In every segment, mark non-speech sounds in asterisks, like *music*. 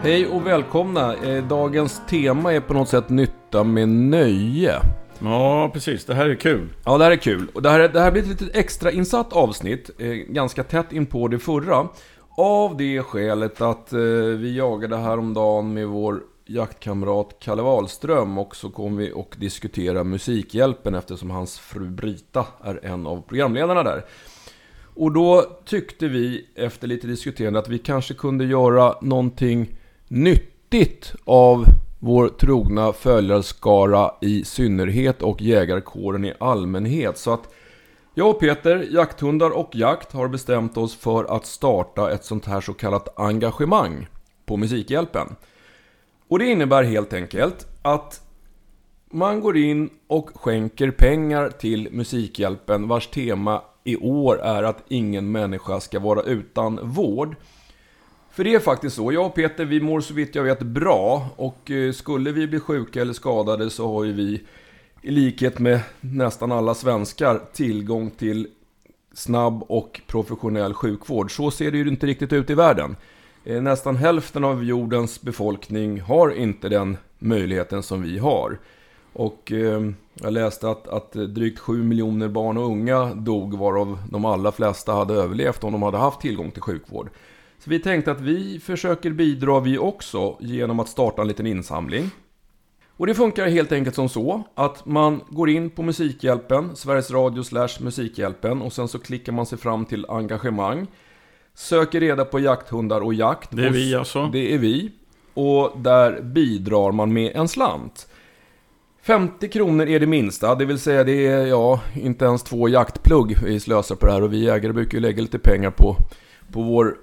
Hej och välkomna. Eh, Dagens tema är på något sätt nytta med nöje. Ja, precis. Det här är kul. Ja, det här är kul. Och det här, det här blir ett litet extra insatt avsnitt, eh, ganska tätt in på det förra. Av det skälet att eh, vi jagade häromdagen med vår jaktkamrat Kalle Wahlström och så kom vi och diskutera Musikhjälpen eftersom hans fru Brita är en av programledarna där. Och då tyckte vi efter lite diskuterande att vi kanske kunde göra någonting nyttigt av vår trogna följarskara i synnerhet och jägarkåren i allmänhet. Så att jag och Peter, jakthundar och jakt, har bestämt oss för att starta ett sånt här så kallat engagemang på Musikhjälpen. Och det innebär helt enkelt att man går in och skänker pengar till Musikhjälpen vars tema i år är att ingen människa ska vara utan vård. För det är faktiskt så, jag och Peter vi mår så vitt jag vet bra och eh, skulle vi bli sjuka eller skadade så har ju vi i likhet med nästan alla svenskar tillgång till snabb och professionell sjukvård. Så ser det ju inte riktigt ut i världen. Eh, nästan hälften av jordens befolkning har inte den möjligheten som vi har. Och eh, jag läste att, att drygt 7 miljoner barn och unga dog varav de allra flesta hade överlevt om de hade haft tillgång till sjukvård. Vi tänkte att vi försöker bidra vi också genom att starta en liten insamling. Och det funkar helt enkelt som så att man går in på Musikhjälpen, Sveriges Radio slash Musikhjälpen och sen så klickar man sig fram till engagemang. Söker reda på jakthundar och jakt. Det är vi alltså. Det är vi. Och där bidrar man med en slant. 50 kronor är det minsta, det vill säga det är ja, inte ens två jaktplugg vi slösar på det här och vi jägare brukar ju lägga lite pengar på, på vår,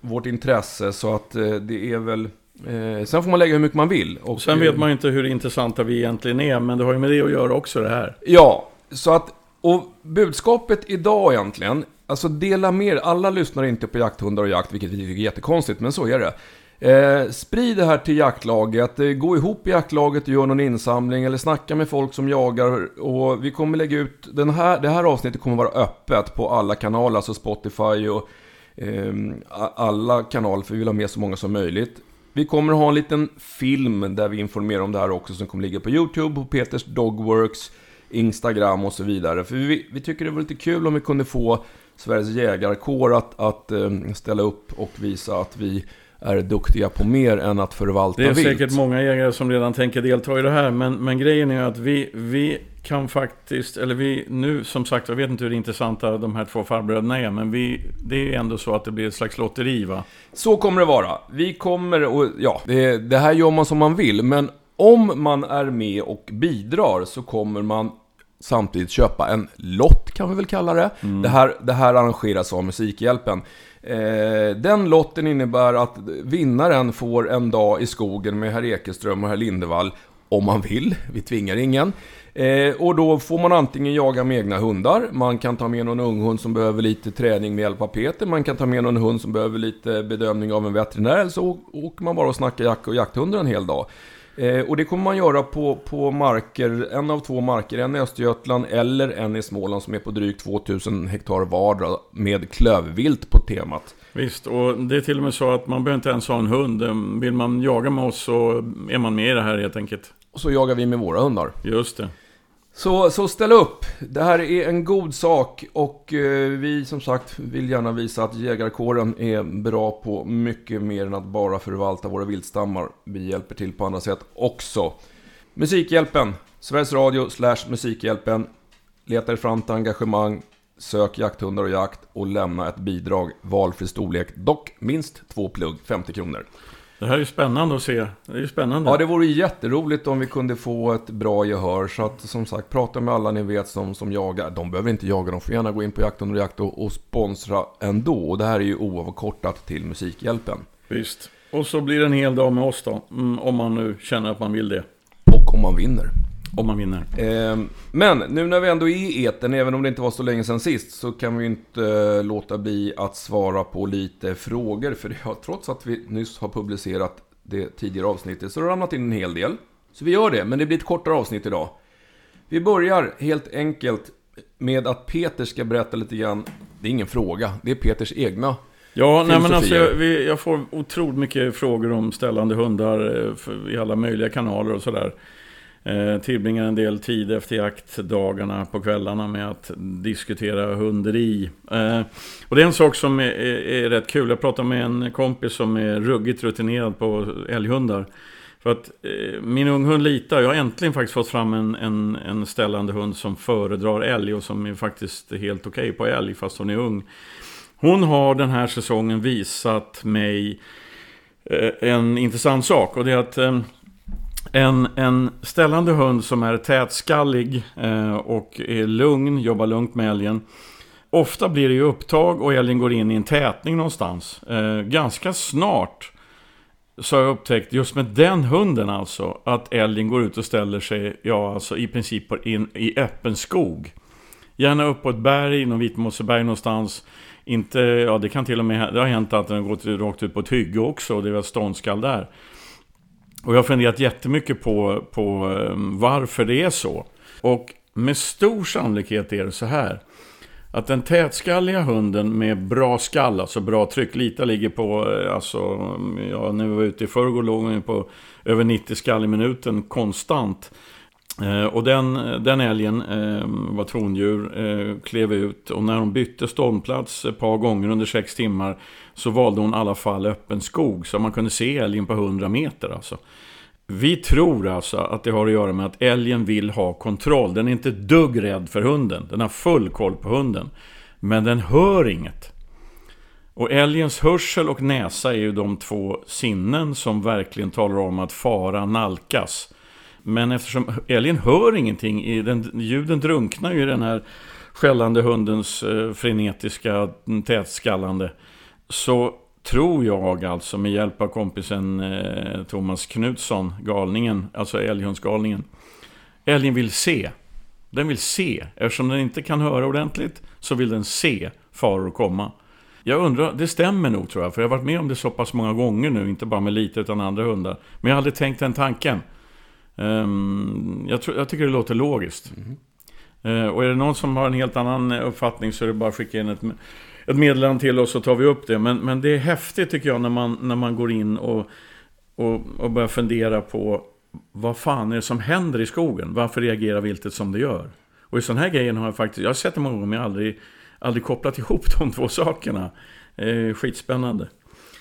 vårt intresse så att eh, det är väl eh, Sen får man lägga hur mycket man vill. Och, sen vet man ju inte hur intressanta vi egentligen är, men det har ju med det att göra också det här. Ja, så att och budskapet idag egentligen, alltså dela mer, alla lyssnar inte på jakthundar och jakt, vilket vi tycker är jättekonstigt, men så är det. Eh, sprid det här till jaktlaget, eh, gå ihop i jaktlaget och gör någon insamling eller snacka med folk som jagar. Och vi kommer lägga ut, den här, det här avsnittet kommer vara öppet på alla kanaler, alltså Spotify och Ehm, alla kanaler, för vi vill ha med så många som möjligt. Vi kommer att ha en liten film där vi informerar om det här också som kommer ligga på YouTube, på Peters Dogworks, Instagram och så vidare. För vi, vi tycker det vore lite kul om vi kunde få Sveriges jägarkår att, att ehm, ställa upp och visa att vi är duktiga på mer än att förvalta vilt. Det är vilt. säkert många jägare som redan tänker delta i det här. Men, men grejen är att vi, vi kan faktiskt, eller vi nu som sagt, jag vet inte hur intressanta de här två farbröderna är. Men vi, det är ändå så att det blir ett slags lotteri va? Så kommer det vara. Vi kommer, och ja, det, det här gör man som man vill. Men om man är med och bidrar så kommer man samtidigt köpa en lott kan vi väl kalla det. Mm. Det, här, det här arrangeras av Musikhjälpen. Eh, den lotten innebär att vinnaren får en dag i skogen med herr Ekeström och herr Lindevall om man vill, vi tvingar ingen. Eh, och då får man antingen jaga med egna hundar, man kan ta med någon ung hund som behöver lite träning med hjälp av Peter, man kan ta med någon hund som behöver lite bedömning av en veterinär, eller så åker man bara och snackar jakt och jakthundar en hel dag. Eh, och det kommer man göra på, på marker, en av två marker, en i Östergötland eller en i Småland som är på drygt 2000 hektar vardera med klövvilt på temat. Visst, och det är till och med så att man behöver inte ens ha en hund. Vill man jaga med oss så är man med i det här helt enkelt. Och så jagar vi med våra hundar. Just det. Så, så ställ upp! Det här är en god sak och eh, vi som sagt vill gärna visa att jägarkåren är bra på mycket mer än att bara förvalta våra viltstammar. Vi hjälper till på andra sätt också. Musikhjälpen, Sveriges Radio slash Musikhjälpen. Leta er fram till engagemang, sök jakthundar och jakt och lämna ett bidrag, valfri storlek, dock minst två plugg, 50 kronor. Det här är spännande att se. Det är spännande. Ja, det vore jätteroligt om vi kunde få ett bra gehör. Så att som sagt, prata med alla ni vet som, som jagar. De behöver inte jaga, de får gärna gå in på Jakt under jakt och, och sponsra ändå. Och det här är ju oavkortat till Musikhjälpen. Visst. Och så blir det en hel dag med oss då. Mm, om man nu känner att man vill det. Och om man vinner. Om man vinner. Eh, men nu när vi ändå är i eten, även om det inte var så länge sedan sist, så kan vi inte eh, låta bli att svara på lite frågor. För det har, trots att vi nyss har publicerat det tidigare avsnittet, så har det ramlat in en hel del. Så vi gör det, men det blir ett kortare avsnitt idag. Vi börjar helt enkelt med att Peter ska berätta lite grann. Det är ingen fråga, det är Peters egna Ja, nej, men alltså, jag, vi, jag får otroligt mycket frågor om ställande hundar eh, för, i alla möjliga kanaler och sådär. Eh, Tillbringar en del tid efter jaktdagarna på kvällarna med att diskutera hunderi. Eh, och det är en sak som är, är, är, rätt kul. Jag pratade med en kompis som är ruggigt rutinerad på älghundar. För att eh, min unghund Lita, jag har äntligen faktiskt fått fram en, en, en ställande hund som föredrar älg och som är faktiskt helt okej okay på älg fast hon är ung. Hon har den här säsongen visat mig eh, en intressant sak och det är att eh, en, en ställande hund som är tätskallig eh, och är lugn, jobbar lugnt med älgen. Ofta blir det ju upptag och älgen går in i en tätning någonstans. Eh, ganska snart så har jag upptäckt, just med den hunden alltså, att älgen går ut och ställer sig, ja alltså i princip in i öppen skog. Gärna upp på ett berg, någon vitmosseberg någonstans. Inte, ja det kan till och med, det har hänt att den har gått rakt ut på ett hygge också, och det är väl ståndskall där. Och jag har funderat jättemycket på, på ehm, varför det är så. Och med stor sannolikhet är det så här. Att den tätskalliga hunden med bra skall, alltså bra tryck, Lita ligger på, eh, alltså, ja, när vi var ute i förrgår låg hon på över 90 skall i minuten konstant. Eh, och den, den älgen eh, var trondjur, eh, klev ut och när hon bytte ståndplats ett par gånger under sex timmar så valde hon i alla fall öppen skog så man kunde se älgen på 100 meter. Alltså. Vi tror alltså att det har att göra med att älgen vill ha kontroll. Den är inte dugg rädd för hunden. Den har full koll på hunden. Men den hör inget. Och älgens hörsel och näsa är ju de två sinnen som verkligen talar om att fara nalkas. Men eftersom älgen hör ingenting, den, ljuden drunknar ju i den här skällande hundens eh, frenetiska tätskallande. Så tror jag alltså med hjälp av kompisen eh, Thomas Knutsson, galningen, alltså älghundsgalningen. Älgen vill se. Den vill se. Eftersom den inte kan höra ordentligt så vill den se faror komma. Jag undrar, det stämmer nog tror jag, för jag har varit med om det så pass många gånger nu, inte bara med lite utan andra hundar. Men jag har aldrig tänkt den tanken. Um, jag, tror, jag, tycker det låter logiskt. Mm. Uh, och är det någon som har en helt annan uppfattning så är det bara att skicka in ett, ett meddelande till oss så tar vi upp det. Men, men det är häftigt tycker jag när man, när man går in och, och, och börjar fundera på vad fan är det som händer i skogen? Varför reagerar viltet som det gör? Och i sådana här grejer har jag faktiskt, jag har sett det många gånger men jag har aldrig, aldrig kopplat *laughs* ihop de två sakerna. Eh, skitspännande.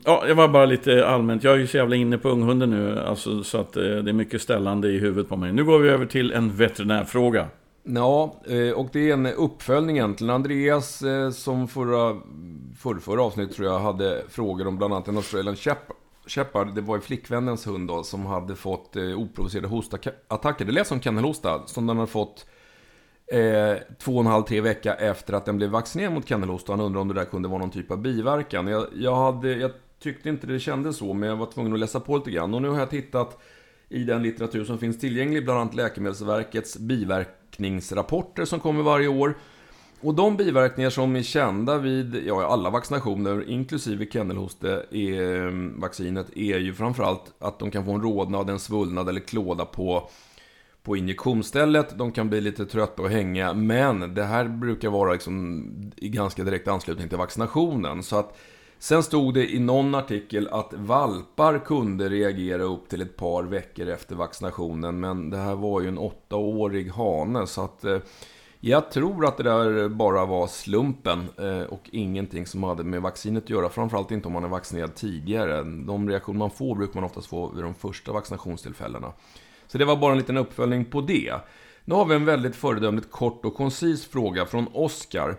Ja, det var bara lite allmänt. Jag är ju så jävla inne på unghunden nu, alltså, så att eh, det är mycket ställande i huvudet på mig. Nu går vi över till en veterinärfråga. Ja, eh, och det är en uppföljning egentligen. Andreas, eh, som förra, förra, förra avsnitt tror jag, hade frågor om bland annat en Australian Shepherd. Det var ju flickvännens hund då, som hade fått eh, oprovocerade hostattacker. Det lät som kennelhosta, som den hade fått eh, två och en halv, tre vecka efter att den blev vaccinerad mot kennelhosta. Han undrade om det där kunde vara någon typ av biverkan. Jag, jag, hade, jag tyckte inte det kändes så, men jag var tvungen att läsa på lite grann. Och nu har jag tittat i den litteratur som finns tillgänglig, bland annat Läkemedelsverkets biverkningsrapporter som kommer varje år. Och de biverkningar som är kända vid ja, alla vaccinationer, inklusive kennelhoste-vaccinet, eh, är ju framförallt att de kan få en rodnad, en svullnad eller klåda på, på injektionsstället. De kan bli lite trötta och hänga, men det här brukar vara liksom i ganska direkt anslutning till vaccinationen. Så att Sen stod det i någon artikel att valpar kunde reagera upp till ett par veckor efter vaccinationen. Men det här var ju en åttaårig hane. Så att eh, jag tror att det där bara var slumpen eh, och ingenting som hade med vaccinet att göra. Framförallt inte om man är vaccinerad tidigare. De reaktioner man får brukar man oftast få vid de första vaccinationstillfällena. Så det var bara en liten uppföljning på det. Nu har vi en väldigt föredömligt kort och koncis fråga från Oskar.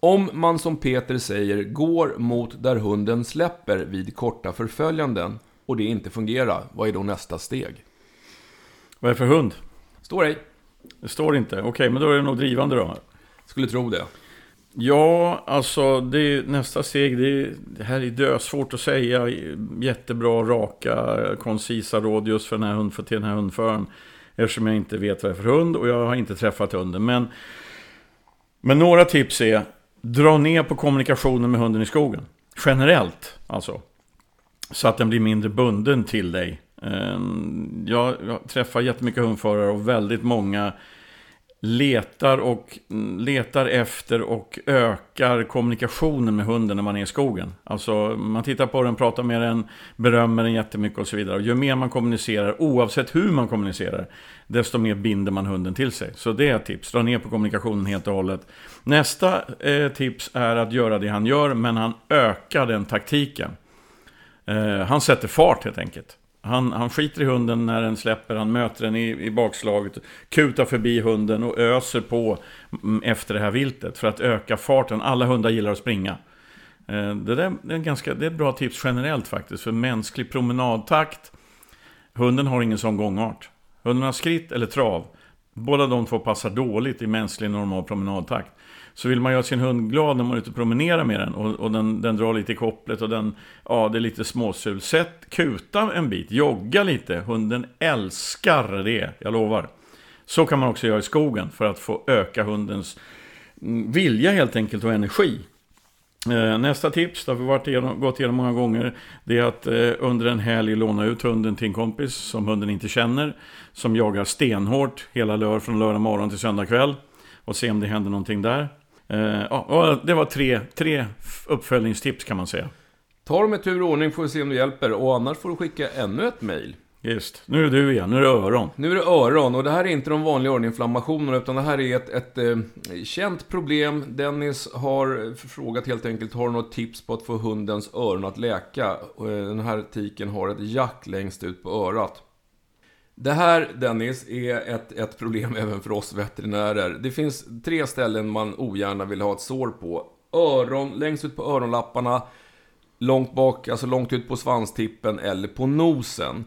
Om man som Peter säger går mot där hunden släpper vid korta förföljanden och det inte fungerar, vad är då nästa steg? Vad är det för hund? Står ej. Det står inte. Okej, okay, men då är det nog drivande då? Skulle tro det. Ja, alltså det är, nästa steg, det, är, det här är dösvårt att säga. Jättebra, raka, koncisa råd just för den här hund, för till den här hundföraren. Eftersom jag inte vet vad det är för hund och jag har inte träffat hunden. Men, men några tips är dra ner på kommunikationen med hunden i skogen. Generellt alltså. Så att den blir mindre bunden till dig. Ehm, jag, träffar jättemycket hundförare och väldigt många letar, och, mm, letar efter och ökar kommunikationen med hunden när man är i skogen. Alltså man tittar på den, pratar med den, berömmer den jättemycket och så vidare. Och ju mer man kommunicerar, oavsett hur man kommunicerar, desto mer binder man hunden till sig. Så det är ett tips, dra ner på kommunikationen helt och hållet. Nästa eh, tips är att göra det han gör, men han ökar den taktiken. Eh, han sätter fart helt enkelt. Han, han skiter i hunden när den släpper, han möter den i, i bakslaget, kutar förbi hunden och öser på mm, efter det här viltet för att öka farten. Alla hundar gillar att springa. Eh, det, där, det, är ganska, det är ett bra tips generellt faktiskt, för mänsklig promenadtakt. Hunden har ingen sån gångart. Hunden har skritt eller trav. Båda de två passar dåligt i mänsklig normal promenadtakt. Så vill man göra sin hund glad när man är ute och promenerar med den och, och den, den drar lite i kopplet och den, ja det är lite småsul. Sätt kuta en bit, jogga lite. Hunden älskar det, jag lovar. Så kan man också göra i skogen för att få öka hundens mm, vilja helt enkelt och energi. Eh, nästa tips, det har vi varit igenom, gått igenom många gånger, det är att eh, under en helg låna ut hunden till en kompis som hunden inte känner, som jagar stenhårt hela lör från lördag morgon till söndag kväll och se om det händer någonting där. Eh, ja, det var tre, tre uppföljningstips kan man säga. Ta dem i tur och ordning får vi se om det hjälper och annars får du skicka ännu ett mail. Just, nu är du igen, nu är det öron. Nu är det öron och det här är inte de vanliga öroninflammationerna utan det här är ett, ett eh, känt problem. Dennis har frågat helt enkelt, har du något tips på att få hundens öron att läka? Eh, den här tiken har ett jack längst ut på örat. Det här, Dennis, är ett, ett problem även för oss veterinärer. Det finns tre ställen man ogärna vill ha ett sår på. Öron, längst ut på öronlapparna, långt bak, alltså långt ut på svanstippen eller på nosen.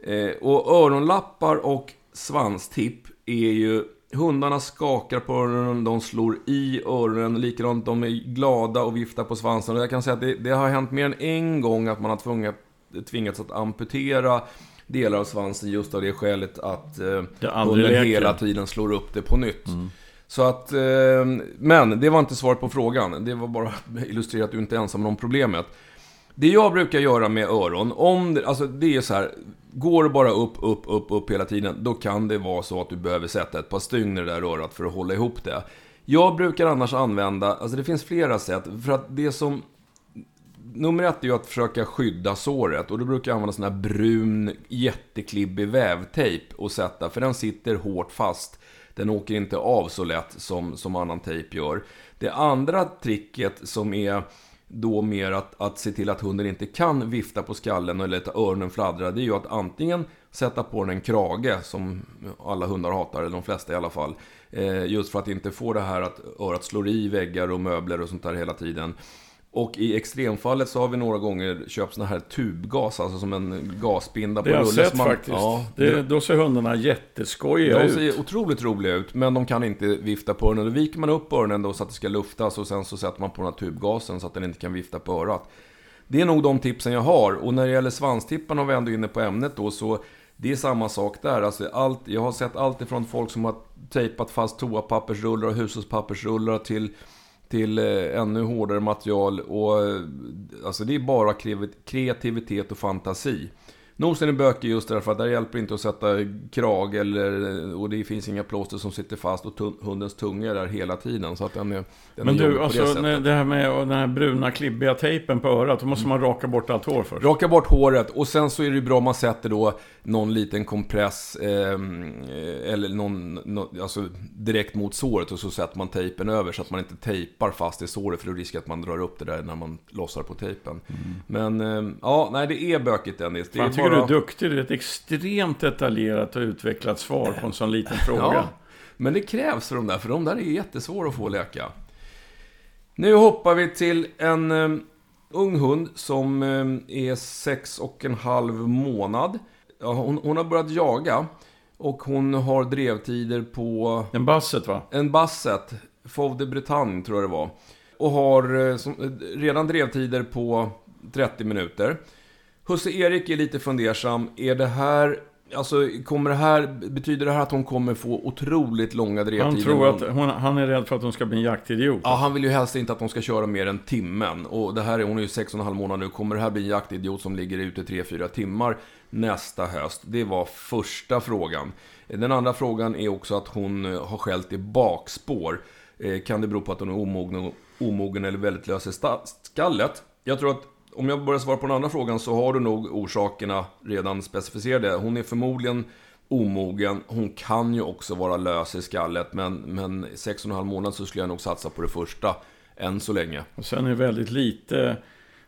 Eh, och öronlappar och svanstipp är ju... Hundarna skakar på öronen, de slår i öronen, likadant de är glada och viftar på svansen. Och jag kan säga att det, det har hänt mer än en gång att man har tvingats att amputera delar av svansen just av det skälet att eh, hunden hela tiden slår upp det på nytt. Mm. Så att, eh, men det var inte svaret på frågan. Det var bara *laughs* att illustrera att du inte är ensam om problemet. Det jag brukar göra med öron, om det, alltså det är så här, går det bara upp, upp, upp, upp hela tiden, då kan det vara så att du behöver sätta ett par stygn i det där örat för att hålla ihop det. Jag brukar annars använda, alltså det finns flera sätt, för att det som nummer ett är ju att försöka skydda såret. Och då brukar jag använda sån här brun, jätteklibbig vävtejp och sätta. För den sitter hårt fast. Den åker inte av så lätt som, som annan tejp gör. Det andra tricket som är då mer att, att se till att hunden inte kan vifta på skallen eller låta öronen fladdra. Det är ju att antingen sätta på den en krage, som alla hundar hatar, eller de flesta i alla fall. Eh, just för att inte få det här att örat slår i väggar och möbler och sånt där hela tiden. Och i extremfallet så har vi några gånger köpt såna här tubgas, alltså som en gasbinda på rulle. Det har jag sett man, faktiskt. Ja, det, då ser hundarna jätteskojiga ut. De ser otroligt roliga ut, men de kan inte vifta på öronen. Då viker man upp öronen då så att det ska luftas och sen så sätter man på den här tubgasen så att den inte kan vifta på örat. Det är nog de tipsen jag har. Och när det gäller svanstipparna, och vi ändå inne på ämnet då, så det är samma sak där. Alltså allt, jag har sett allt ifrån folk som har tejpat fast toapappersrullar och hushållspappersrullar till till eh, ännu hårdare material. Och, eh, alltså det är bara kreativitet och fantasi. Nosen är bökig just därför att där hjälper inte att sätta krag eller, och det finns inga plåster som sitter fast och hundens tunga är där hela tiden. Så att den är, den Men är du, alltså det, det, här med den här bruna klibbiga tejpen på örat, då måste man raka bort allt hår först. Raka bort håret och sen så är det bra om man sätter då någon liten kompress eh, eller någon, no, alltså direkt mot såret och så sätter man tejpen över så att man inte tejpar fast i såret för då riskerar att man drar upp det där när man lossar på tejpen. Mm. Men eh, ja, nej det är bökigt Dennis. Det är bara du är duktig. Du är ett extremt detaljerat och utvecklat svar på en sån liten *laughs* fråga. Ja, men det krävs för de där, för de där är jättesvåra att få läka. Nu hoppar vi till en um, ung hund som um, är sex och en halv månad. Ja, hon, hon, har börjat jaga. Och hon har drevtider på... En basset va? En basset. Fauve de Bretagne tror jag det var. Och har uh, som, redan drevtider på 30 minuter. Husse Erik är lite fundersam. Är det här Alltså, kommer det här, betyder det här att hon kommer få otroligt långa drevtider? Han tror att hon, han är rädd för att hon ska bli en jaktidiot. Ja, han vill ju helst inte att de ska köra mer än timmen. Och det här är, hon är ju 6,5 månader nu. Kommer det här bli en jaktidiot som ligger ute 3-4 timmar nästa höst? Det var första frågan. Den andra frågan är också att hon eh, har skällt i bakspår. Eh, kan det bero på att hon är omogen, omogen eller väldigt lös i skallet? Jag tror att om jag börjar svara på den andra frågan så har du nog orsakerna redan specificerade. Hon är förmodligen omogen. Hon kan ju också vara lös i skallet. Men, men 6,5 månad så skulle jag nog satsa på det första. Än så länge. Och sen är väldigt lite,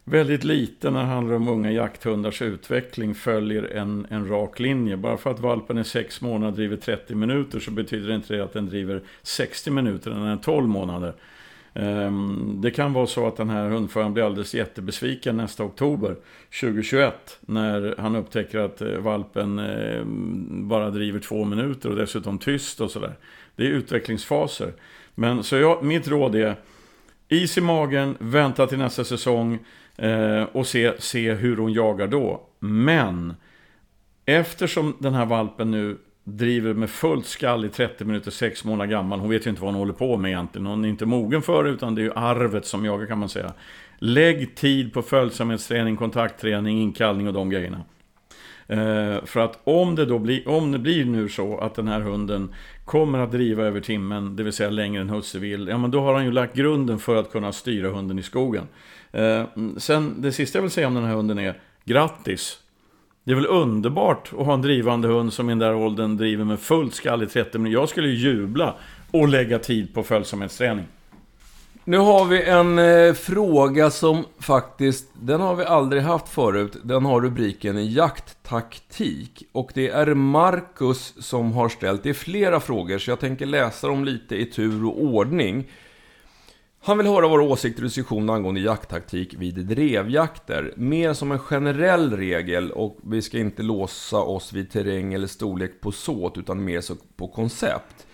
väldigt lite när det handlar om unga jakthundars utveckling följer en, en rak linje. Bara för att valpen är 6 månader och driver 30 minuter så betyder det inte det att den driver 60 minuter när den är 12 månader. Ehm, det kan vara så att den här hundföraren blir alldeles jättebesviken nästa oktober 2021 när han upptäcker att eh, valpen ehm, bara driver två minuter och dessutom tyst och sådär. Det är utvecklingsfaser. Men så jag, mitt råd är is i magen, vänta till nästa säsong eh, och se, se hur hon jagar då. Men eftersom den här valpen nu driver med fullt skall i 30 minuter, 6 månader gammal. Hon vet ju inte vad hon håller på med egentligen. Hon är inte mogen för det, utan det är ju arvet som jagar kan man säga. Lägg tid på följsamhetsträning, kontaktträning, inkallning och de grejerna. Eh, för att om det då blir, om det blir nu så att den här hunden kommer att driva över timmen, det vill säga längre än husse vill, ja men då har han ju lagt grunden för att kunna styra hunden i skogen. Eh, sen, det sista jag vill säga om den här hunden är, grattis! Det är väl underbart att ha en drivande hund som i den där åldern driver med fullt skall i 30 minuter. Jag skulle jubla och lägga tid på följsamhetsträning. Nu har vi en eh, fråga som faktiskt, den har vi aldrig haft förut. Den har rubriken jakttaktik. Och det är Marcus som har ställt, det är flera frågor så jag tänker läsa dem lite i tur och ordning. Han vill höra våra åsikter och diskussion angående jakttaktik vid drevjakter. Mer som en generell regel och vi ska inte låsa oss vid terräng eller storlek på såt utan mer så på koncept.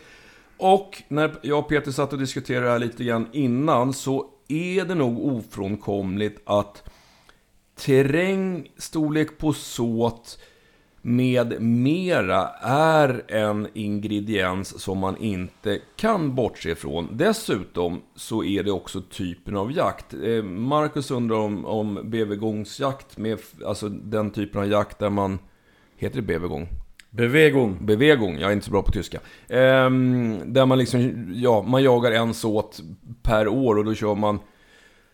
Och när jag och Peter satt och diskuterade det här lite grann innan så är det nog ofrånkomligt att terräng, storlek på såt, med mera är en ingrediens som man inte kan bortse ifrån. Dessutom så är det också typen av jakt. Eh, Marcus undrar om, om bevegångsjakt, med, alltså den typen av jakt där man... Heter det bevegång? Bevegung. Bevegung, jag är inte så bra på tyska. Ehm, där man liksom, ja, man jagar en såt per år och då kör man...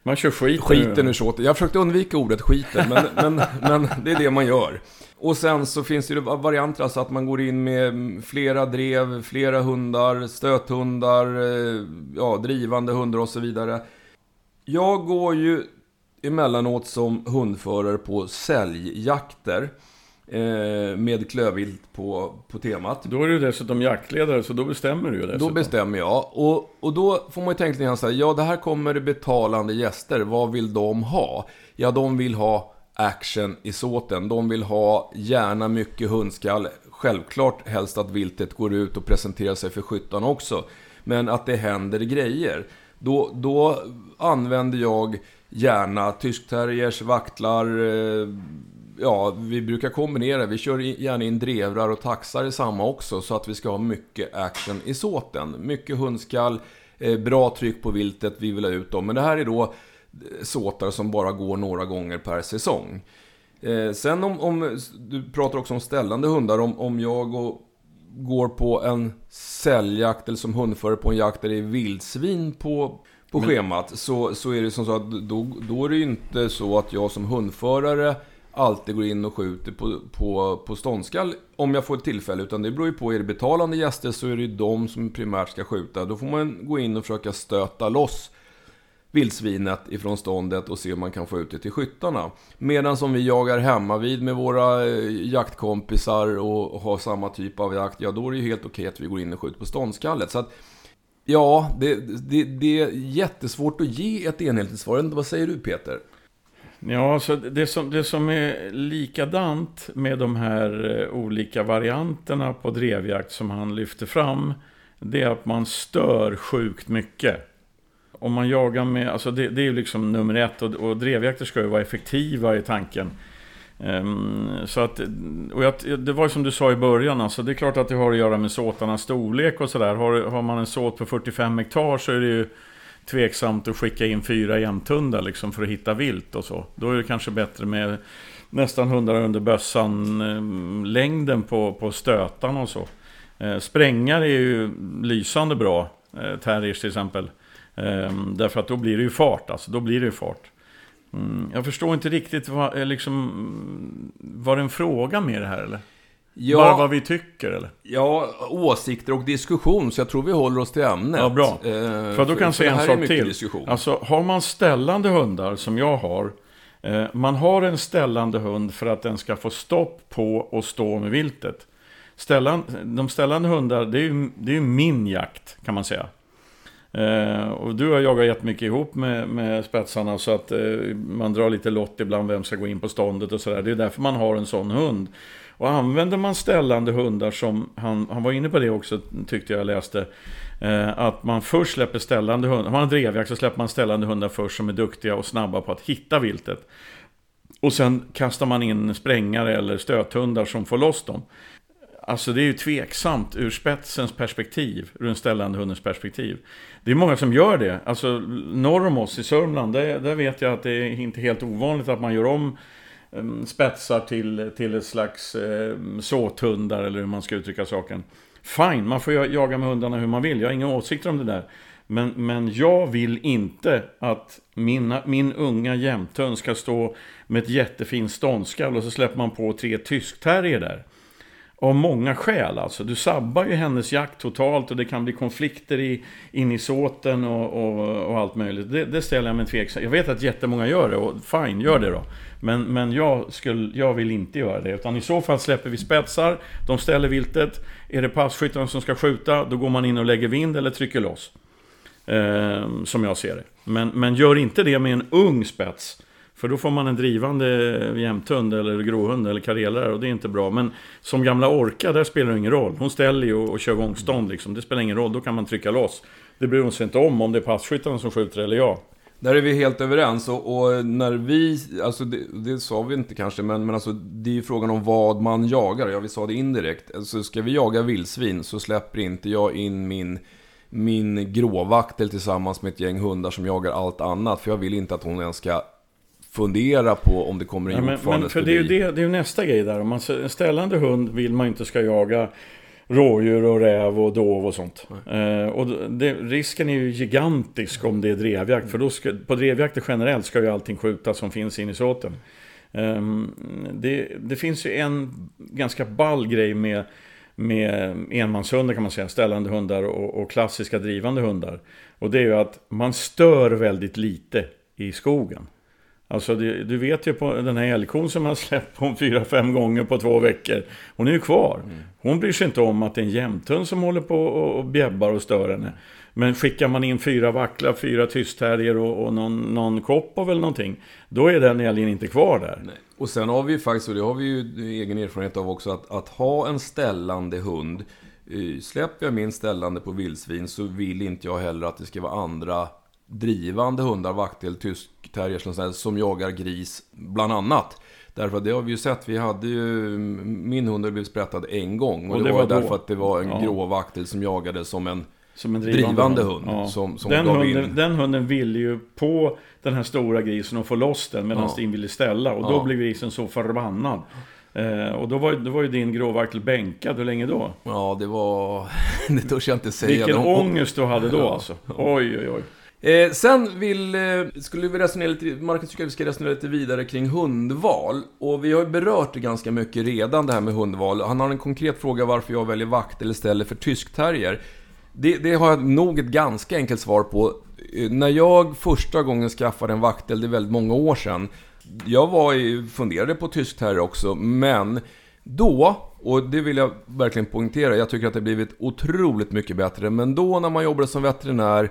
Man kör skiten, skiten ur såten. Jag har försökt undvika ordet skiten, men, *laughs* men, men det är det man gör. Och sen så finns det ju varianter, alltså att man går in med flera drev, flera hundar, stöthundar, eh, ja, drivande hundar och så vidare. Jag går ju emellanåt som hundförare på säljjakter. Eh, med klövvilt på, på temat. Då är du dessutom jaktledare, så då bestämmer du ju dessutom. Då bestämmer jag. Och, och då får man ju tänka lite grann så här, ja det här kommer betalande gäster, vad vill de ha? Ja, de vill ha action i såten. De vill ha gärna mycket hundskall. Självklart helst att viltet går ut och presenterar sig för skyttarna också. Men att det händer grejer. Då, då använder jag gärna tyskterriers, vaktlar. Eh, ja, vi brukar kombinera. Vi kör gärna in drevrar och taxar i samma också. Så att vi ska ha mycket action i såten. Mycket hundskall, eh, bra tryck på viltet, vi vill ha ut dem. Men det här är då såtar som bara går några gånger per säsong. Eh, sen om, om, du pratar också om ställande hundar, om, om jag och, går på en sälljakt eller som hundförare på en jakt där det är vildsvin på, på Men... schemat. Så, så är det som så att då, då är det ju inte så att jag som hundförare alltid går in och skjuter på, på, på ståndskall om jag får ett tillfälle. Utan det beror ju på, är det betalande gäster så är det ju de som primärt ska skjuta. Då får man gå in och försöka stöta loss vildsvinet ifrån ståndet och se om man kan få ut det till skyttarna. Medan som vi jagar hemma vid med våra eh, jaktkompisar och har samma typ av jakt, ja då är det ju helt okej att vi går in och skjuter på ståndskallet. Så att, ja, det, det, det är jättesvårt att ge ett enhetligt svar. Vad säger du Peter? Ja, så det som, det som är likadant med de här eh, olika varianterna på drevjakt som han lyfter fram, det är att man stör sjukt mycket om man jagar med, alltså det, det är ju liksom nummer ett och, och drevjakter ska ju vara effektiva i tanken. Um, så att, och jag, det var ju som du sa i början, alltså, det är klart att det har att göra med såtarnas storlek och sådär. Har, har man en såt på 45 hektar så är det ju tveksamt att skicka in fyra jämthundar liksom för att hitta vilt och så. Då är det kanske bättre med nästan hundar under bössan-längden eh, på, på stötan och så. Eh, sprängare sprängar är ju lysande bra, eh, terriers till exempel. Ehm, därför att då blir det ju fart, alltså då blir det ju fart. Mm, jag förstår inte riktigt vad, liksom, var det en fråga med det här eller? Ja, Bara vad vi tycker eller? Ja, åsikter och diskussion, så jag tror vi håller oss till ämnet. Ja, bra. Eh, för då kan jag säga en sak till. Diskussion. Alltså, har man ställande hundar, som jag har, eh, man har en ställande hund för att den ska få stopp på och stå med viltet. Ställan, de ställande hundar, det är ju det är min jakt, kan man säga. Eh, och du har jagat jättemycket ihop med, med spetsarna så att eh, man drar lite lott ibland vem ska gå in på ståndet och sådär. Det är därför man har en sån hund. Och använder man ställande hundar som, han, han var inne på det också tyckte jag läste, eh, att man först släpper ställande hundar, om man har drevjakt så släpper man ställande hundar först som är duktiga och snabba på att hitta viltet. Och sen kastar man in sprängare eller stöthundar som får loss dem. Alltså det är ju tveksamt ur spetsens perspektiv, ur den ställande hundens perspektiv. Det är många som gör det. Alltså norr om oss i Sörmland, där, där vet jag att det är inte helt ovanligt att man gör om Ehm, spetsar till, till ett slags eh, såthundar, eller hur man ska uttrycka saken. Fine, man får jaga med hundarna hur man vill. Jag har inga åsikter om det där. Men, men jag vill inte att mina, min unga jämthund ska stå med ett jättefint ståndskall och så släpper man på tre tyskterrier där. Av många skäl alltså. Du sabbar ju hennes jakt totalt och det kan bli konflikter i, in i såten och, och, och allt möjligt. Det, det, ställer jag mig tveksam. Jag vet att jättemånga gör det och fine, gör det då. Men, men jag, skulle, jag vill inte göra det. Utan i så fall släpper vi spetsar, de ställer viltet. Är det passkyttarna som ska skjuta, då går man in och lägger vind eller trycker loss. Eh, som jag ser det. Men, men gör inte det med en ung spets. För då får man en drivande jämthund eller gråhund eller karelare och det är inte bra. Men som gamla orka, där spelar det ingen roll. Hon ställer ju och kör gångstånd liksom. Det spelar ingen roll, då kan man trycka loss. Det bryr hon sig inte om, om det är passkyttarna som skjuter eller jag. Där är vi helt överens och, och när vi, alltså det, det, sa vi inte kanske, men, men alltså det är ju frågan om vad man jagar. Ja, vi sa det indirekt. Alltså ska vi jaga vildsvin så släpper inte jag in min min gråvaktel tillsammans med ett gäng hundar som jagar allt annat. För jag vill inte att hon ens ska fundera på om det kommer en ja, men, men för det är ju det, det är ju nästa grej där. Om man, en ställande hund vill man inte ska jaga rådjur och räv och dov och sånt. Eh, och det, risken är ju gigantisk om det är drevjakt. För då ska, på drevjakter generellt ska ju allting skjutas som finns in i såten. Eh, det, det, finns ju en ganska ball grej med, med enmanshundar kan man säga, ställande hundar och, och klassiska drivande hundar. Och det är ju att man stör väldigt lite i skogen. Alltså du, du, vet ju på den här älgkon som har släppt hon fyra, fem gånger på två veckor. Hon är ju kvar. Mm. Hon bryr sig inte om att det är en jämthund som håller på och bjäbbar och stör henne. Men skickar man in fyra vacklar, fyra tysthärjor och, och någon, någon koppov eller någonting. Då är den älgen inte kvar där. Nej. Och sen har vi ju faktiskt, och det har vi ju egen erfarenhet av också, att, att ha en ställande hund. Eh, släpper jag min ställande på vildsvin så vill inte jag heller att det ska vara andra drivande hundar, vaktel, tysk terrier som jagar gris, bland annat. Därför att det har vi ju sett. Vi hade ju, min hund blivit sprättad en gång. Och, och det, var, var därför att det var en ja. grå vaktel som jagade som en, som en drivande, drivande hund. ja. som, som den, hunden, den hunden ville ju på den här stora grisen och få loss den medan ja. Stin ville ställa. Och då blev grisen så förbannad. Eh, och då var, då var ju din gråvaktel bänkad, hur länge då? Ja, det var... *laughs* det törs jag inte säga. Vilken ångest du hade då alltså. Oj, oj, oj. Eh, sen vill, eh, skulle vi resonera lite, Marcus tycker att vi ska resonera lite vidare kring hundval. Och vi har ju berört det ganska mycket redan, det här med hundval. Han har en konkret fråga varför jag väljer vakt eller istället för tyskterrier. Det, det har jag nog ett ganska enkelt svar på. Eh, när jag första gången skaffade en vaktel, det är väldigt många år sedan. Jag var i, funderade på tyskterrier också, men då, och det vill jag verkligen poängtera, jag tycker att det blivit otroligt mycket bättre. Men då när man jobbade som veterinär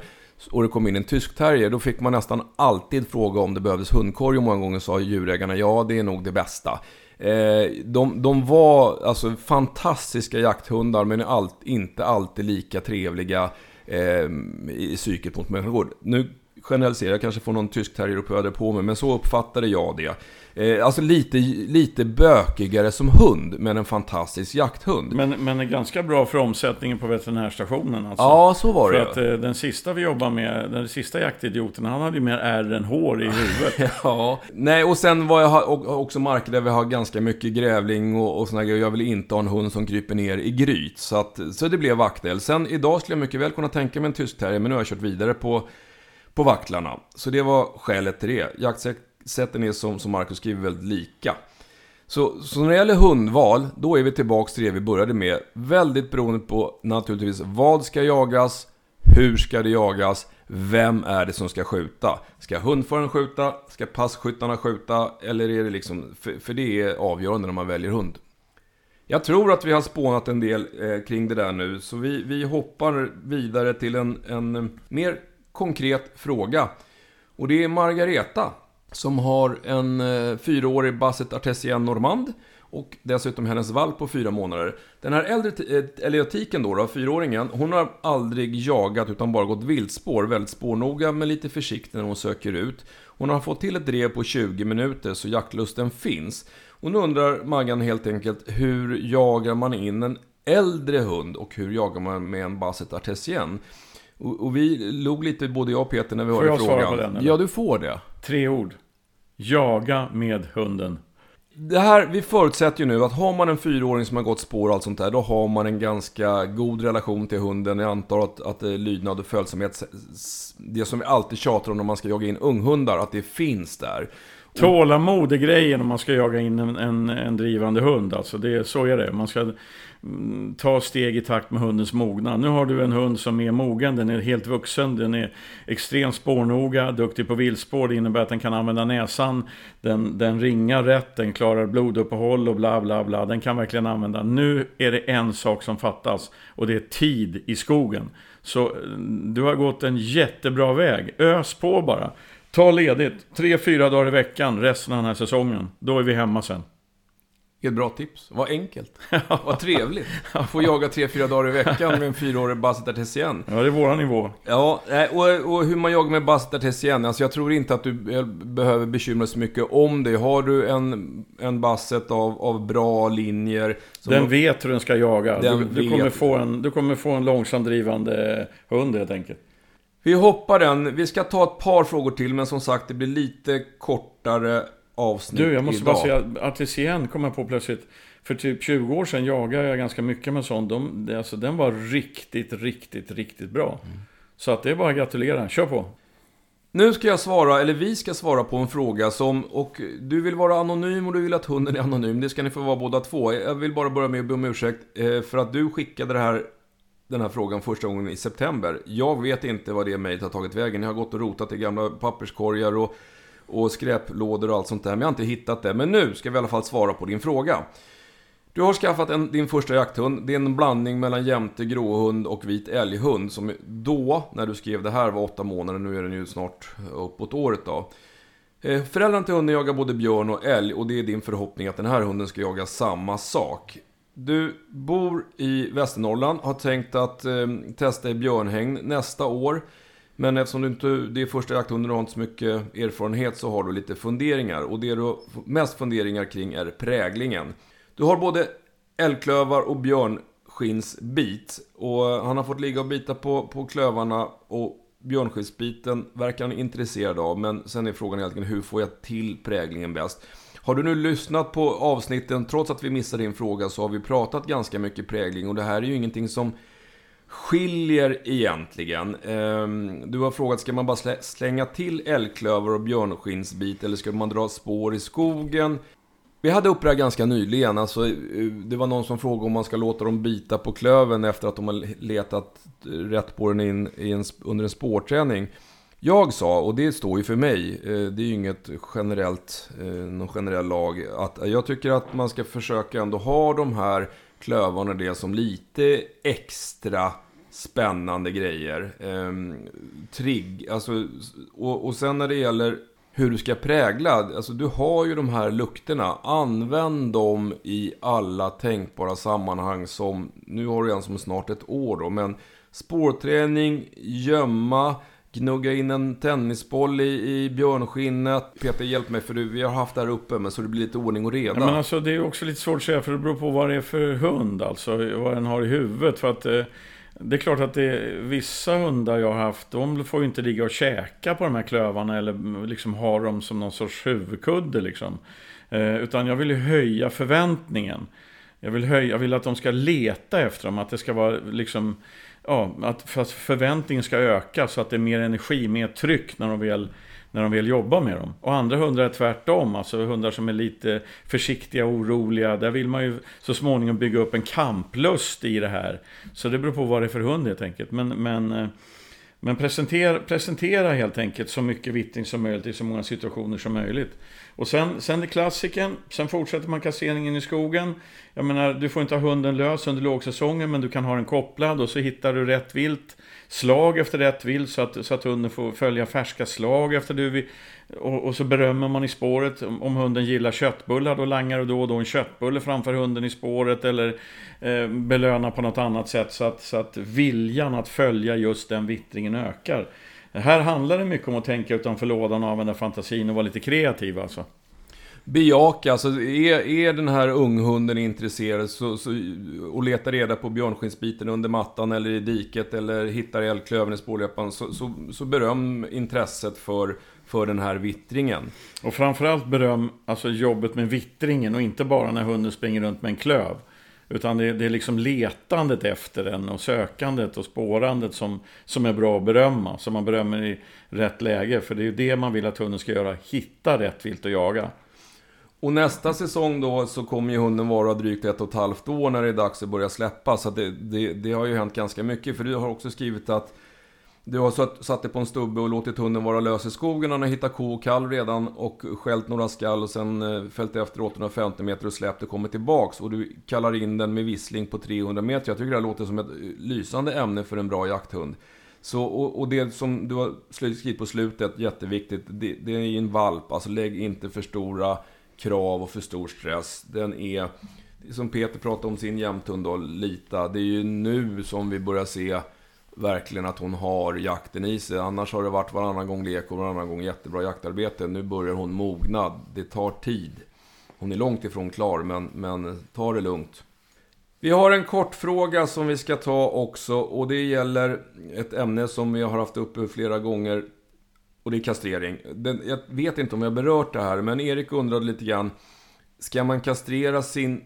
och det kom in en tysk terrier, då fick man nästan alltid fråga om det behövdes hundkorg och många gånger sa djurägarna ja, det är nog det bästa. Eh, de, de var alltså fantastiska jakthundar men allt, inte alltid lika trevliga eh, i psyket mot människor. Nu generaliserar, jag kanske får någon tysk terrieruppfödare på mig, men så uppfattade jag det. Eh, alltså lite, lite bökigare som hund, men en fantastisk jakthund. Men, men är ganska bra för omsättningen på veterinärstationen alltså. Ja, så var För det. att eh, den sista vi jobbade med, den sista jaktidioten, han hade ju mer ärr än hår i huvudet. *laughs* Ja, nej och sen var jag också marker där vi har ganska mycket grävling och, och såna grejer. Jag vill inte ha en hund som kryper ner i gryt. Så, att, så det blev vaktel. Sen idag skulle jag mycket väl kunna tänka mig en tysk terrier, men nu har jag kört vidare på, på vaktlarna. Så det var skälet till det. Jaktsätten är som, som Marcus skriver väldigt lika. Så, så när det gäller hundval, då är vi tillbaka till det vi började med. Väldigt beroende på naturligtvis vad ska jagas, hur ska det jagas, vem är det som ska skjuta? Ska hundföraren skjuta? Ska passkyttarna skjuta? Eller är det liksom, för, för det är avgörande när man väljer hund. Jag tror att vi har spånat en del eh, kring det där nu, så vi, vi hoppar vidare till en, en eh, mer konkret fråga. Och det är Margareta som har en eh, fyraårig Basset Artesien Normand och dessutom hennes valp på fyra månader. Den här äldre eh, eliotiken då, då, fyraåringen, hon har aldrig jagat utan bara gått viltspår, väldigt spårnoga men lite försiktig när hon söker ut. Hon har fått till ett drev på 20 minuter så jaktlusten finns. Och nu undrar Maggan helt enkelt, hur jagar man in en äldre hund och hur jagar man med en Basset Artesien? Och, och vi log lite, både jag och Peter, när vi Får hörde jag svara frågan. på den, eller? Ja, du får det. Tre ord. Jaga med hunden. Det här, vi förutsätter ju nu att har man en fyraåring som har gått spår och allt sånt där, då har man en ganska god relation till hunden. Jag antar att, att eh, lydnad och följsamhet, det som vi alltid tjatar om när man ska jaga in unghundar, att det finns där. Tålamod är grejen om man ska jaga in en, en, en drivande hund. Alltså det, så är det. Man ska Mm, ta steg i takt med hundens mognad. Nu har du en hund som är mogen, den är helt vuxen, den är extremt spårnoga, duktig på viltspår. Det innebär att den kan använda näsan, den, den ringar rätt, den klarar bloduppehåll och bla bla bla. Den kan verkligen använda. Nu är det en sak som fattas och det är tid i skogen. Så mm, du har gått en jättebra väg. Ös på bara. Ta ledigt, tre, fyra dagar i veckan resten av den här säsongen. Då är vi hemma sen. Ett bra tips. Vad enkelt. *laughs* Vad trevligt. Få jaga tre, fyra dagar i veckan med en fyraårig Basset Artesien. Ja, det är våran nivå. Ja, och, och hur man jagar med Basset Artesien. Alltså jag tror inte att du eh, behöver bekymra dig så mycket om det. Har du en, en Basset av, av bra linjer. Den vet hur den ska jaga. Den Du, du, kommer få en, du kommer få en långsamt drivande hund helt enkelt. Vi hoppar den. Vi ska ta ett par frågor till, men som sagt, det blir lite kortare avsnitt Du, jag måste idag. bara säga, Artisien kom jag på plötsligt. För typ 20 år sedan jagade jag ganska mycket med sånt. De, alltså, den var riktigt, riktigt, riktigt bra. Mm. Så att det är bara att gratulera. Kör på! Nu ska jag svara, eller vi ska svara på en fråga som, och du vill vara anonym och du vill att hunden är anonym. Det ska ni få vara båda två. Jag vill bara börja med att be om ursäkt eh, för att du skickade det här, den här frågan första gången i september. Jag vet inte vad det mejlet har tagit vägen. Jag har gått och rotat i gamla papperskorgar och, och skräplådor och allt sånt där. Men jag har inte hittat det. Men nu ska vi i alla fall svara på din fråga. Du har skaffat en, din första jakthund. Det är en blandning mellan jämte gråhund och vit älghund. Som då, när du skrev det här, var åtta månader. Nu är den ju snart uppåt året då. Eh, föräldrarna till hunden jagar både björn och älg och det är din förhoppning att den här hunden ska jaga samma sak. Du bor i Västernorrland, har tänkt att eh, testa i björnhägn nästa år. Men eftersom du inte, det är första jakthunden och har inte så mycket erfarenhet så har du lite funderingar. Och det du mest funderingar kring är präglingen. Du har både älgklövar och björnskinnsbit. Och han har fått ligga och bita på, på klövarna och björnskinnsbiten verkar han intresserad av. Men sen är frågan egentligen hur får jag till präglingen bäst? Har du nu lyssnat på avsnitten, trots att vi missade din fråga, så har vi pratat ganska mycket prägling. Och det här är ju ingenting som skiljer egentligen. Ehm, du har frågat, ska man bara slänga till älgklöver och björnskinnsbit eller ska man dra spår i skogen? Vi hade upp det här ganska nyligen. Alltså, eh, det var någon som frågade om man ska låta dem bita på klöven efter att de har letat rätt på den in, i en, under en spårträning. Jag sa, och det står ju för mig, eh, det är ju inget generellt, eh, någon generell lag, att jag tycker att man ska försöka ändå ha de här klövarna och det som lite extra spännande grejer. Ehm, trigg, alltså, och, och sen när det gäller hur du ska prägla, alltså du har ju de här lukterna. Använd dem i alla tänkbara sammanhang som, nu har du en som snart ett år då, men spårträning, gömma, gnugga in en tennisboll i, i björnskinnet. Peter, hjälp mig för du, vi har haft det här uppe, men så det blir lite ordning och reda. Ja, men alltså, det är också lite svårt att säga, för det beror på vad det är för hund, alltså vad den har i huvudet. För att eh, det är klart att det är, vissa hundar jag har haft, de får ju inte ligga och käka på de här klövarna eller mm, liksom ha dem som någon sorts huvudkudde liksom. Eh, utan jag vill ju höja förväntningen. Jag vill, höja, jag vill att de ska leta efter dem, att det ska vara liksom ja, att, för att förväntningen ska öka så att det är mer energi, mer tryck när de väl när de vill jobba med dem. Och andra hundar är tvärtom, alltså hundar som är lite försiktiga och oroliga. Där vill man ju så småningom bygga upp en kamplust i det här. Så det beror på vad det är för hund helt enkelt. Men, men, eh, men presentera, presentera helt enkelt så mycket vittring som möjligt i så många situationer som möjligt. Och sen, sen är klassiken, sen fortsätter man kasseringen i skogen. Jag menar, du får inte ha hunden lös under lågsäsongen, men du kan ha den kopplad och så hittar du rätt vilt. Slag efter rätt vilt så att, så att hunden får följa färska slag efter du och, och så berömmer man i spåret. Om hunden gillar köttbullar, då langar du då och då en köttbulle framför hunden i spåret. Eller eh, belönar på något annat sätt så att, så att viljan att följa just den vittringen ökar. Här handlar det mycket om att tänka utanför lådan och använda fantasin och vara lite kreativ alltså. Bejaka, alltså är, är den här unghunden intresserad så, så, och letar reda på björnskinnsbiten under mattan eller i diket eller hittar älgklövern i spårlöpan så, så, så beröm intresset för, för den här vittringen. Och framförallt beröm alltså jobbet med vittringen och inte bara när hunden springer runt med en klöv. Utan det, det, är liksom letandet efter den och sökandet och spårandet som, som är bra att berömma. Som man berömmer i rätt läge. För det är ju det man vill att hunden ska göra. Hitta rätt vilt att jaga. Och nästa säsong då så kommer ju hunden vara drygt ett och ett halvt år när det är dags att börja släppa. Så det, det, det, har ju hänt ganska mycket. För du har också skrivit att du har satt, satt dig på en stubbe och låtit hunden vara lös i skogen. Han har hittat ko och kalv redan och skällt några skall och sen eh, fällt följt efter 850 meter och släppt och kommit tillbaks. Och du kallar in den med vissling på 300 meter. Jag tycker det här låter som ett eh, lysande ämne för en bra jakthund. Så, och, och det som du har skrivit på slutet, jätteviktigt, det, det är en valp. Alltså lägg inte för stora krav och för stor stress. Den är, som Peter pratade om sin jämthund då, Lita. Det är ju nu som vi börjar se verkligen att hon har jakten i sig. Annars har det varit varannan gång lek och varannan gång jättebra jaktarbete. Nu börjar hon mogna. Det tar tid. Hon är långt ifrån klar, men, men ta det lugnt. Vi har en kort fråga som vi ska ta också och det gäller ett ämne som vi har haft uppe flera gånger. Och det är kastrering. Den, jag vet inte om jag berört det här, men Erik undrade lite grann. Ska man kastrera sin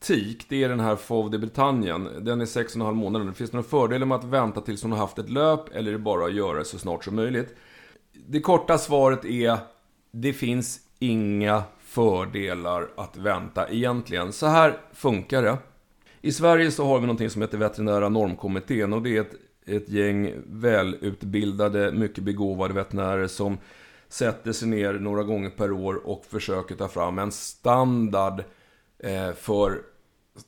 tik, det är den här FOV de Britannien. Den är 6,5 månader. Finns Det några fördelar med att vänta tills hon har haft ett löp eller är det bara att göra det så snart som möjligt? Det korta svaret är det finns inga fördelar att vänta egentligen. Så här funkar det. I Sverige så har vi någonting som heter Veterinära normkommittén och det är ett, ett gäng välutbildade, mycket begåvade veterinärer som sätter sig ner några gånger per år och försöker ta fram en standard Eh, Eh, för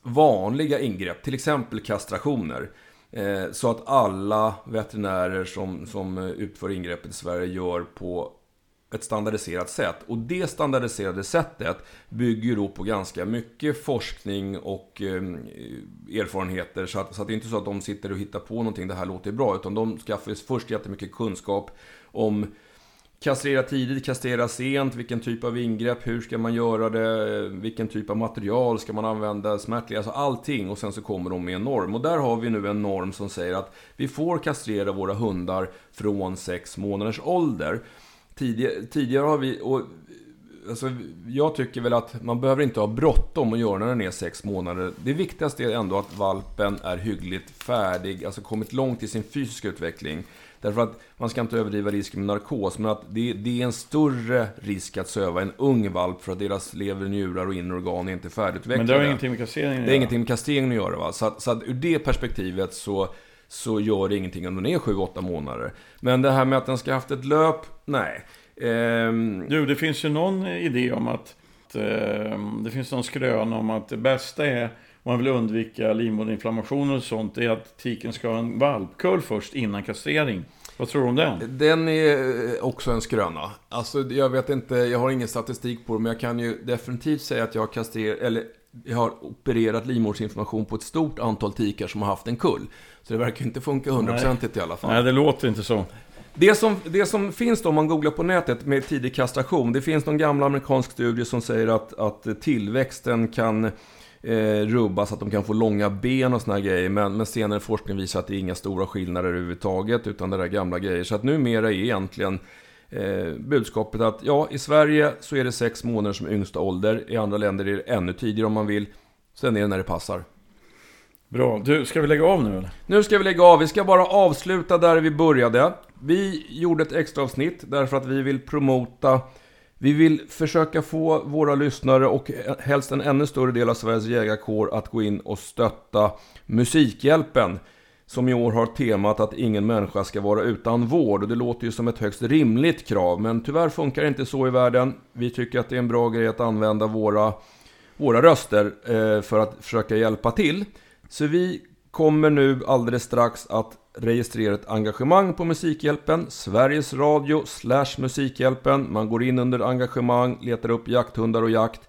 vanliga ingrepp, till exempel kastrationer. Eh, så att alla veterinärer som, som utför ingreppet i Sverige gör på ett standardiserat sätt. Och det standardiserade sättet bygger då på ganska mycket forskning och eh, erfarenheter. Så att, så att det är inte så att de sitter och hittar på någonting, det här låter bra. Utan de skaffar först jättemycket kunskap om Kastrera tidigt, kastrera sent, vilken typ av ingrepp, hur ska man göra det, vilken typ av material ska man använda, smärtlig, alltså allting. Och sen så kommer de med en norm. Och där har vi nu en norm som säger att vi får kastrera våra hundar från 6 månaders ålder. Tidigare, tidigare har vi, och alltså, jag tycker väl att man behöver inte ha bråttom att göra när den är 6 månader. Det viktigaste är ändå att valpen är hyggligt färdig, alltså kommit långt i sin fysiska utveckling. Därför att man ska inte överdriva risken med narkos, men att det, det, är en större risk att söva en ung valp för att deras lever, njurar och inre organ är inte färdigutvecklade. Men det har ingenting med kastreringen att göra? Det har ingenting med kastreringen att göra. Va? Så, att, så att ur det perspektivet så, så gör det ingenting om den är 7-8 månader. Men det här med att den ska ha haft ett löp, nej. Ehm... Du, det finns ju någon idé om att, att eh, det finns någon skrön om att det bästa är man vill undvika livmoderinflammationer och sånt, är att tiken ska ha en valpkull först innan kastrering. Vad tror du om den? Den är också en skröna. Alltså, jag vet inte, jag har ingen statistik på det, men jag kan ju definitivt säga att jag har kastrerat, eller jag har opererat livmoderinflammation på ett stort antal tikar som har haft en kull. Så det verkar inte funka hundraprocentigt i alla fall. Nej, det låter inte så. Det som, det som finns då om man googlar på nätet med tidig kastration, det finns någon gamla amerikansk studie som säger att, att tillväxten kan eh, rubbas, att de kan få långa ben och såna här grejer. Men, men senare forskning visar att det är inga stora skillnader överhuvudtaget, utan det är gamla grejer. Så att numera är egentligen eh, budskapet att ja, i Sverige så är det sex månader som yngsta ålder. I andra länder är det ännu tidigare om man vill. Sen är det när det passar. Bra. Du, ska vi lägga av nu eller? Nu ska vi lägga av. Vi ska bara avsluta där vi började. Vi gjorde ett extra avsnitt därför att vi vill promota vi vill försöka få våra lyssnare och helst en ännu större del av Sveriges jägarkår att gå in och stötta Musikhjälpen. Som i år har temat att ingen människa ska vara utan vård. Och det låter ju som ett högst rimligt krav. Men tyvärr funkar det inte så i världen. Vi tycker att det är en bra grej att använda våra, våra röster eh, för att försöka hjälpa till. Så vi kommer nu alldeles strax att registrera ett engagemang på Musikhjälpen. Sveriges Radio slash Musikhjälpen. Man går in under engagemang, letar upp jakthundar och jakt.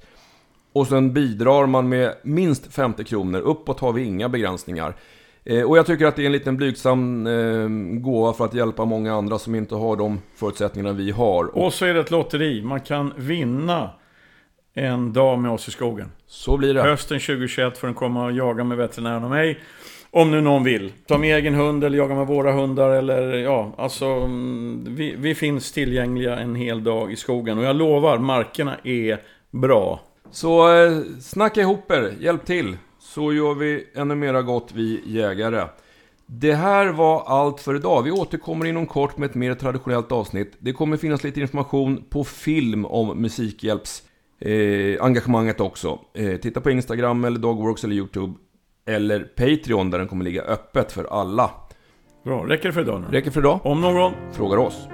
Och sen bidrar man med minst 50 kronor. Uppåt har vi inga begränsningar. Eh, och jag tycker att det är en liten blygsam eh, gåva för att hjälpa många andra som inte har de förutsättningarna vi har. Och så är det ett lotteri. Man kan vinna en dag med oss i skogen. Så blir det. Hösten 2021 får den komma och jaga med veterinären och mig. Om nu någon vill. Ta med egen hund eller jaga med våra hundar eller ja, alltså mm, vi, vi finns tillgängliga en hel dag i skogen. Och jag lovar, markerna är bra. Så eh, snacka ihop er, hjälp till. Så gör vi ännu mera gott vi jägare. Det här var allt för idag. Vi återkommer inom kort med ett mer traditionellt avsnitt. Det kommer finnas lite information på film om Musikhjälps eh, engagemanget också. Eh, titta på Instagram eller Dogworks eller YouTube. Eller Patreon där den kommer ligga öppet för alla. Bra, räcker det för idag nu? Räcker för idag. Om någon Frågar oss.